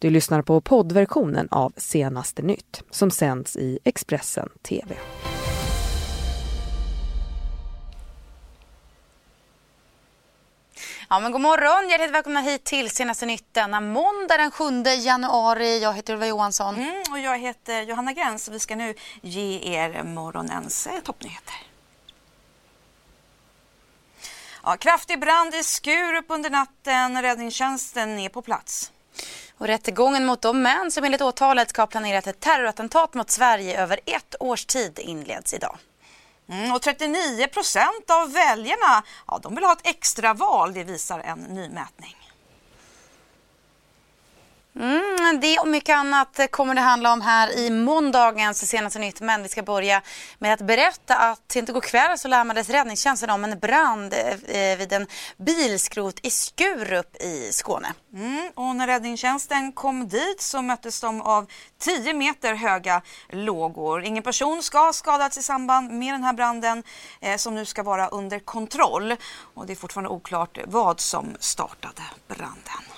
Du lyssnar på poddversionen av Senaste nytt som sänds i Expressen TV. Ja, men god morgon, hjärtligt välkomna hit till Senaste nytt denna måndag den 7 januari. Jag heter Ulva Johansson. Mm, och jag heter Johanna Gräns och vi ska nu ge er morgonens eh, toppnyheter. Ja, kraftig brand i Skurup under natten. Räddningstjänsten är på plats. Och rättegången mot de män som enligt åtalet ska ha planerat ett terrorattentat mot Sverige över ett års tid inleds idag. Mm, och 39 procent av väljarna ja, de vill ha ett extraval, det visar en ny mätning. Mm, det och mycket annat kommer det handla om här i måndagens senaste nytt. Men vi ska börja med att berätta att sent igår kväll så larmades räddningstjänsten om en brand eh, vid en bilskrot i Skurup i Skåne. Mm, och när räddningstjänsten kom dit så möttes de av 10 meter höga lågor. Ingen person ska ha skadats i samband med den här branden eh, som nu ska vara under kontroll. Och det är fortfarande oklart vad som startade branden.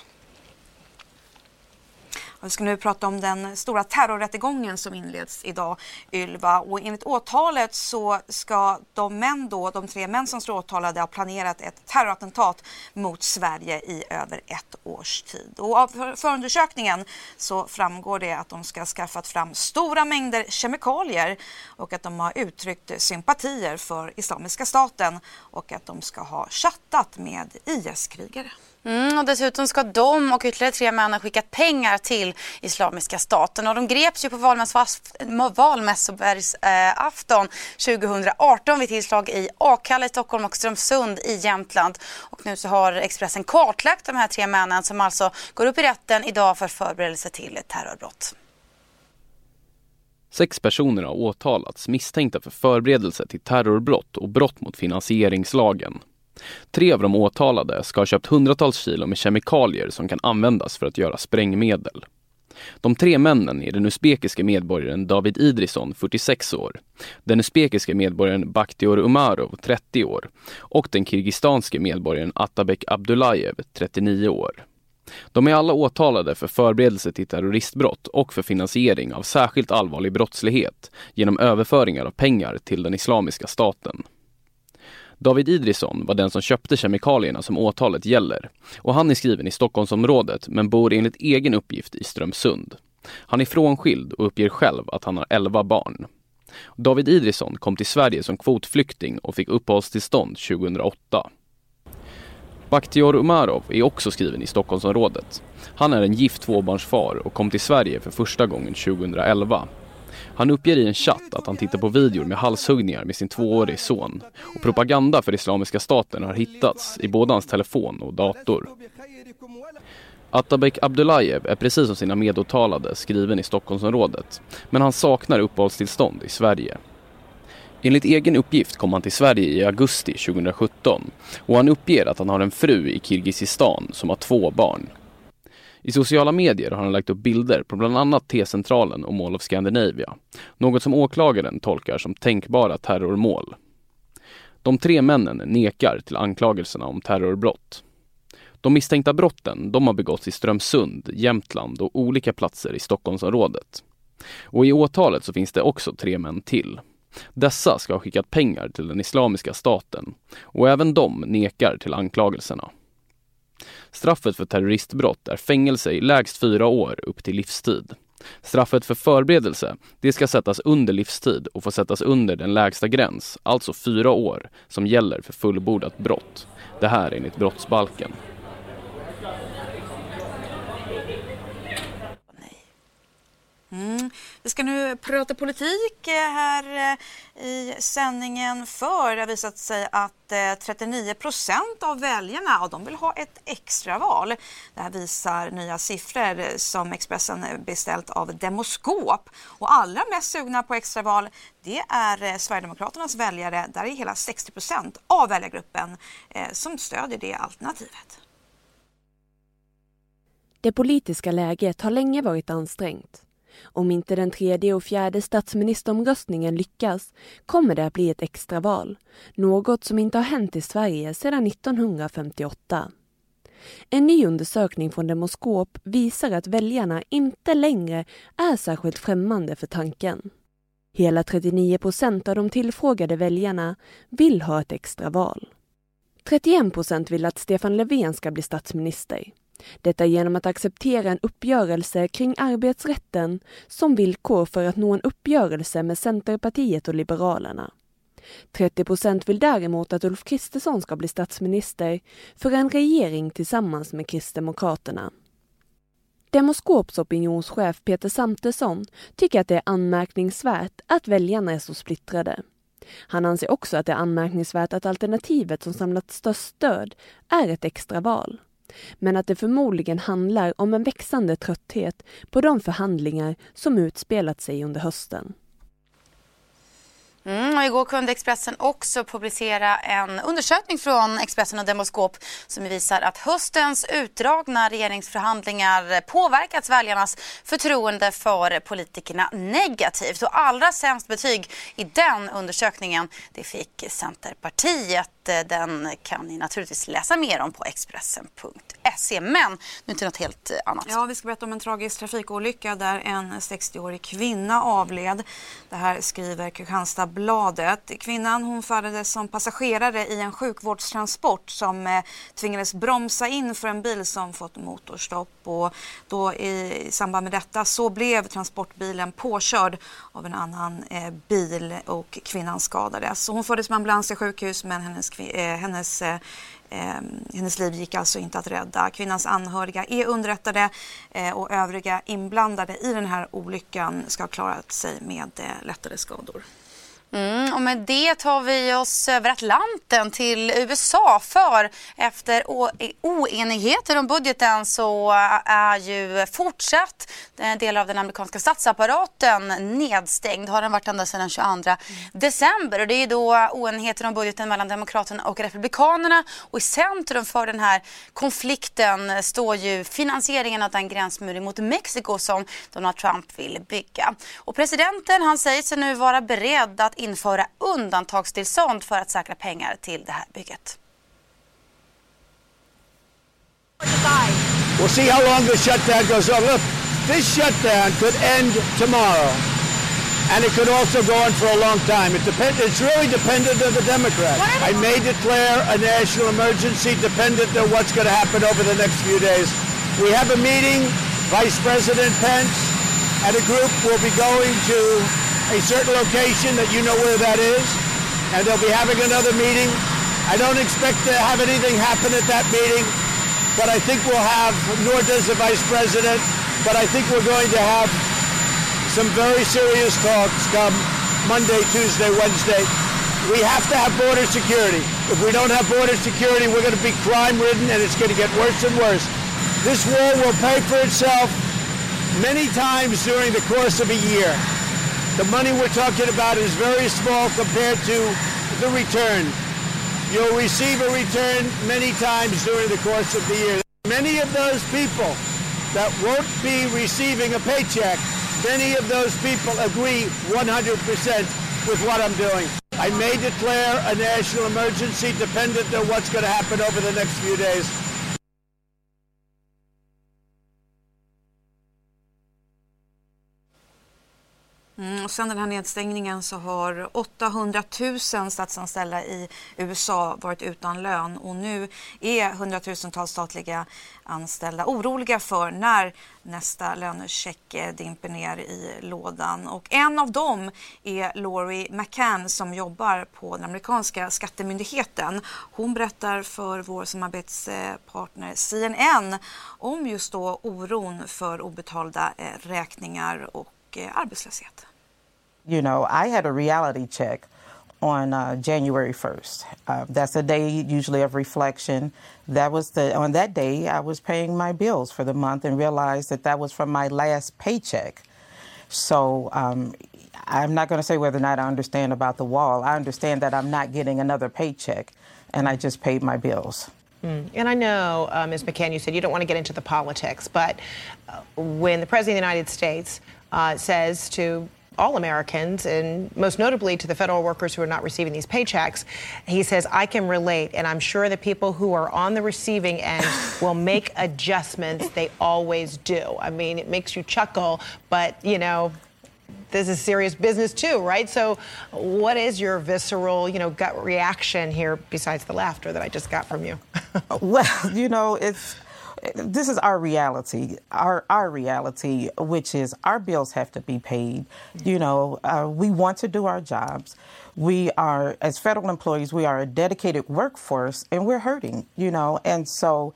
Vi ska nu prata om den stora terrorrättegången som inleds idag, Ylva. Och enligt åtalet så ska de män då, de tre män som står åtalade ha planerat ett terrorattentat mot Sverige i över ett års tid. Och av förundersökningen så framgår det att de ska ha skaffat fram stora mängder kemikalier och att de har uttryckt sympatier för Islamiska staten och att de ska ha chattat med IS-krigare. Mm, och dessutom ska de och ytterligare tre män ha skickat pengar till Islamiska staten. Och de greps ju på valmässobergsafton eh, 2018 vid tillslag i Akalla i Stockholm och Strömsund i Jämtland. Och nu så har Expressen kartlagt de här tre männen som alltså går upp i rätten idag för förberedelse till ett terrorbrott. Sex personer har åtalats misstänkta för förberedelse till terrorbrott och brott mot finansieringslagen. Tre av de åtalade ska ha köpt hundratals kilo med kemikalier som kan användas för att göra sprängmedel. De tre männen är den usbekiske medborgaren David Idrisson, 46 år, den usbekiske medborgaren Bakhtior Umarov, 30 år och den kirgistanske medborgaren Atabek Abdullajev, 39 år. De är alla åtalade för förberedelse till terroristbrott och för finansiering av särskilt allvarlig brottslighet genom överföringar av pengar till den Islamiska staten. David Idrisson var den som köpte kemikalierna som åtalet gäller och han är skriven i Stockholmsområdet men bor enligt egen uppgift i Strömsund. Han är frånskild och uppger själv att han har 11 barn. David Idrisson kom till Sverige som kvotflykting och fick uppehållstillstånd 2008. Bakhtior Umarov är också skriven i Stockholmsområdet. Han är en gift tvåbarnsfar och kom till Sverige för första gången 2011 han uppger i en chatt att han tittar på videor med halshuggningar med sin tvåårige son och propaganda för Islamiska staten har hittats i både hans telefon och dator. Atabek Abdullajev är precis som sina medåtalade skriven i Stockholmsområdet men han saknar uppehållstillstånd i Sverige. Enligt egen uppgift kom han till Sverige i augusti 2017 och han uppger att han har en fru i Kirgizistan som har två barn. I sociala medier har han lagt upp bilder på bland annat T-centralen och Mall of Scandinavia. Något som åklagaren tolkar som tänkbara terrormål. De tre männen nekar till anklagelserna om terrorbrott. De misstänkta brotten de har begåtts i Strömsund, Jämtland och olika platser i Stockholmsområdet. Och i åtalet så finns det också tre män till. Dessa ska ha skickat pengar till den Islamiska staten och även de nekar till anklagelserna. Straffet för terroristbrott är fängelse i lägst fyra år upp till livstid. Straffet för förberedelse, det ska sättas under livstid och få sättas under den lägsta gräns, alltså fyra år, som gäller för fullbordat brott. Det här enligt brottsbalken. Mm. Vi ska nu prata politik eh, här eh, i sändningen för det har visat sig att eh, 39 procent av väljarna ja, de vill ha ett extraval. Det här visar nya siffror som Expressen beställt av Demoskop. Och allra mest sugna på extraval det är Sverigedemokraternas väljare. Där är hela 60 procent av väljargruppen som stödjer det alternativet. Det politiska läget har länge varit ansträngt. Om inte den tredje och fjärde statsministeromröstningen lyckas kommer det att bli ett extraval, något som inte har hänt i Sverige sedan 1958. En ny undersökning från Demoskop visar att väljarna inte längre är särskilt främmande för tanken. Hela 39 procent av de tillfrågade väljarna vill ha ett extraval. 31 procent vill att Stefan Löfven ska bli statsminister. Detta genom att acceptera en uppgörelse kring arbetsrätten som villkor för att nå en uppgörelse med Centerpartiet och Liberalerna. 30 procent vill däremot att Ulf Kristersson ska bli statsminister för en regering tillsammans med Kristdemokraterna. Demoskops opinionschef Peter Samtesson tycker att det är anmärkningsvärt att väljarna är så splittrade. Han anser också att det är anmärkningsvärt att alternativet som samlat störst stöd är ett extraval. Men att det förmodligen handlar om en växande trötthet på de förhandlingar som utspelat sig under hösten. Mm, och igår kunde Expressen också publicera en undersökning från Expressen och Demoskop som visar att höstens utdragna regeringsförhandlingar påverkat väljarnas förtroende för politikerna negativt. Och allra sämst betyg i den undersökningen det fick Centerpartiet. Eh, den kan ni naturligtvis läsa mer om på Expressen.se. Men nu till något helt eh, annat. Ja, vi ska berätta om en tragisk trafikolycka där en 60-årig kvinna avled. Det här skriver Kristianstadsbladet. Kvinnan hon färdades som passagerare i en sjukvårdstransport som eh, tvingades bromsa in för en bil som fått motorstopp. Och då i, samband med detta så blev transportbilen påkörd av en annan bil och kvinnan skadades. hon fördes med ambulans till sjukhus men hennes, Eh, hennes eh, hennes liv gick alltså inte att rädda. Kvinnans anhöriga är underrättade eh, och övriga inblandade i den här olyckan ska ha klarat sig med lättare skador. Mm, och med det tar vi oss över Atlanten till USA för efter oenigheter om budgeten så är ju fortsatt eh, delar av den amerikanska statsapparaten nedstängd. Har den varit ända sedan den 22 december och det är då oenigheter om budgeten mellan Demokraterna och Republikanerna och i centrum för den här konflikten står ju finansieringen av den gränsmur mot Mexiko som Donald Trump vill bygga. Och presidenten han säger sig nu vara beredd att införa undantagstillstånd för att säkra pengar till det här bygget. We'll see how long the shutdown goes on. Look, this shutdown could end tomorrow. And it could also go on for a long time. It depend, it's really dependent on the Democrats. I may declare a national emergency dependent on what's going to happen over the next few days. We have a meeting, Vice President Pence and a group will be going to a certain location that you know where that is, and they'll be having another meeting. I don't expect to have anything happen at that meeting, but I think we'll have, nor does the Vice President, but I think we're going to have some very serious talks come Monday, Tuesday, Wednesday. We have to have border security. If we don't have border security, we're going to be crime ridden and it's going to get worse and worse. This war will pay for itself many times during the course of a year. The money we're talking about is very small compared to the return. You'll receive a return many times during the course of the year. Many of those people that won't be receiving a paycheck, many of those people agree 100% with what I'm doing. I may declare a national emergency dependent on what's going to happen over the next few days. Mm, och sen den här nedstängningen så har 800 000 statsanställda i USA varit utan lön och nu är hundratusentals statliga anställda oroliga för när nästa lönecheck eh, dimper ner i lådan. Och en av dem är Laurie McCann som jobbar på den amerikanska skattemyndigheten. Hon berättar för vår samarbetspartner CNN om just då oron för obetalda eh, räkningar och eh, arbetslöshet. You know, I had a reality check on uh, January 1st. Uh, that's a day usually of reflection. That was the on that day I was paying my bills for the month and realized that that was from my last paycheck. So um, I'm not going to say whether or not I understand about the wall. I understand that I'm not getting another paycheck, and I just paid my bills. Mm. And I know, uh, Ms. McCann, you said you don't want to get into the politics, but uh, when the President of the United States uh, says to all Americans, and most notably to the federal workers who are not receiving these paychecks. He says, I can relate, and I'm sure the people who are on the receiving end will make adjustments. They always do. I mean, it makes you chuckle, but, you know, this is serious business too, right? So, what is your visceral, you know, gut reaction here besides the laughter that I just got from you? well, you know, it's this is our reality, our our reality, which is our bills have to be paid. You know, uh, we want to do our jobs. We are, as federal employees, we are a dedicated workforce, and we're hurting. You know, and so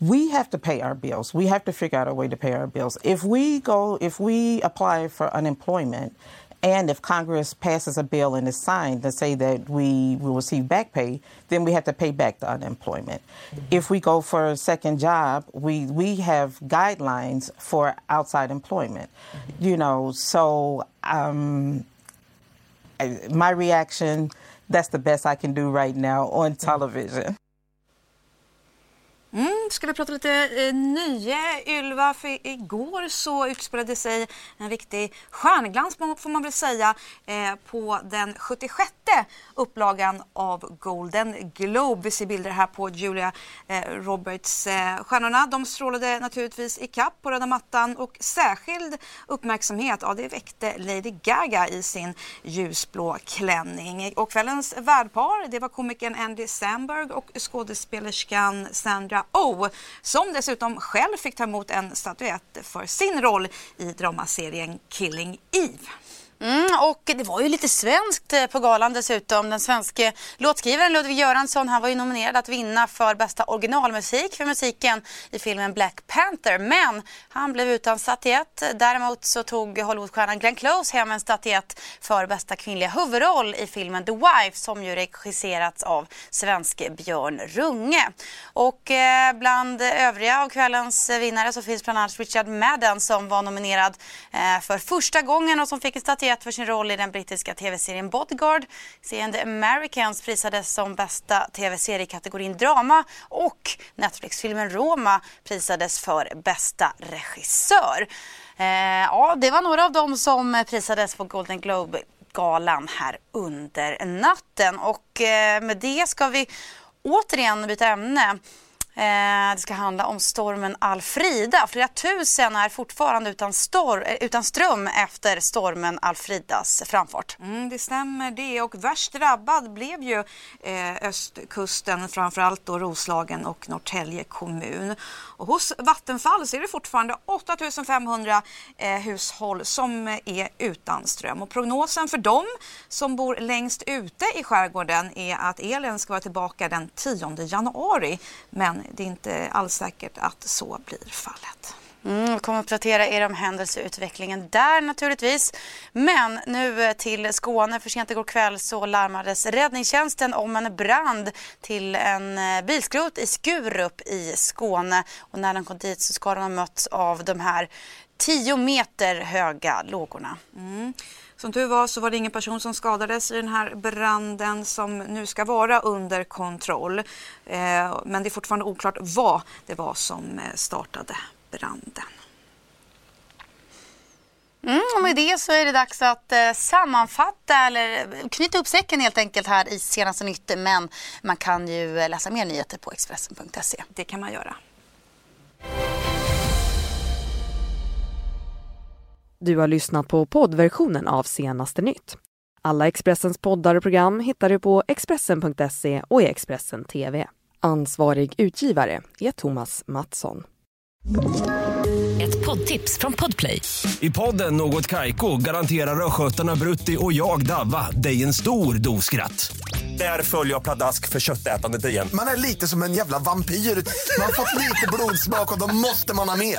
we have to pay our bills. We have to figure out a way to pay our bills. If we go, if we apply for unemployment, and if Congress passes a bill and is signed to say that we will receive back pay, then we have to pay back the unemployment. Mm-hmm. If we go for a second job, we, we have guidelines for outside employment. Mm-hmm. You know, so um, my reaction, that's the best I can do right now on television. Mm, ska vi prata lite eh, nya Ylva? För igår så utspelade sig en riktig stjärnglans får man väl säga eh, på den 76 upplagan av Golden Globe. Vi ser bilder här på Julia eh, Roberts. Eh, stjärnorna de strålade naturligtvis i kapp på röda mattan och särskild uppmärksamhet ja, det väckte Lady Gaga i sin ljusblå klänning. Och kvällens värdpar det var komikern Andy Samberg och skådespelerskan Sandra Sandra Oh som dessutom själv fick ta emot en statyett för sin roll i dramaserien Killing Eve. Mm, och det var ju lite svenskt eh, på galan dessutom. Den svenske låtskrivaren Ludvig Göransson han var ju nominerad att vinna för bästa originalmusik för musiken i filmen Black Panther. Men han blev utan statyett. Däremot så tog Hollywoodstjärnan Glenn Close hem en statyett för bästa kvinnliga huvudroll i filmen The Wife som ju regisserats av svenske Björn Runge. Och eh, bland övriga av kvällens vinnare så finns bland annat Richard Madden som var nominerad eh, för första gången och som fick en statyett noterat för sin roll i den brittiska tv-serien Bodyguard. Serien The Americans prisades som bästa tv-serie i kategorin drama och Netflix-filmen Roma prisades för bästa regissör. Eh, ja, det var några av dem som prisades på Golden Globe galan här under natten och eh, med det ska vi återigen byta ämne. Eh, det ska handla om stormen Alfrida. Flera tusen är fortfarande utan, stor, eh, utan ström efter stormen Alfridas framfart. Mm, det stämmer det och värst drabbad blev ju eh, östkusten, framförallt då Roslagen och Norrtälje kommun. Och hos Vattenfall så är det fortfarande 8500 eh, hushåll som är utan ström. Och prognosen för dem som bor längst ute i skärgården är att elen ska vara tillbaka den 10 januari. Men det är inte alls säkert att så blir fallet. Mm, vi kommer att uppdatera er om händelseutvecklingen där naturligtvis. Men nu till Skåne. För sent igår kväll så larmades räddningstjänsten om en brand till en eh, bilskrot i Skurup i Skåne. Och när de kom dit så ska de ha mötts av de här 10 meter höga lågorna. Mm. Som tur var så var det ingen person som skadades i den här branden som nu ska vara under kontroll. Eh, men det är fortfarande oklart vad det var som eh, startade branden. Mm, och med det så är det dags att eh, sammanfatta eller knyta upp säcken helt enkelt här i senaste nytt. Men man kan ju läsa mer nyheter på Expressen.se. Det kan man göra. Du har lyssnat på poddversionen av Senaste nytt. Alla Expressens poddar och program hittar du på Expressen.se och i Expressen TV. Ansvarig utgivare är Thomas Mattsson. Ett poddtips från Podplay. I podden Något Kaiko garanterar östgötarna Brutti och jag, Davva, dig en stor dos skratt. Där följer jag pladask för köttätandet igen. Man är lite som en jävla vampyr. Man har fått lite blodsmak och då måste man ha mer.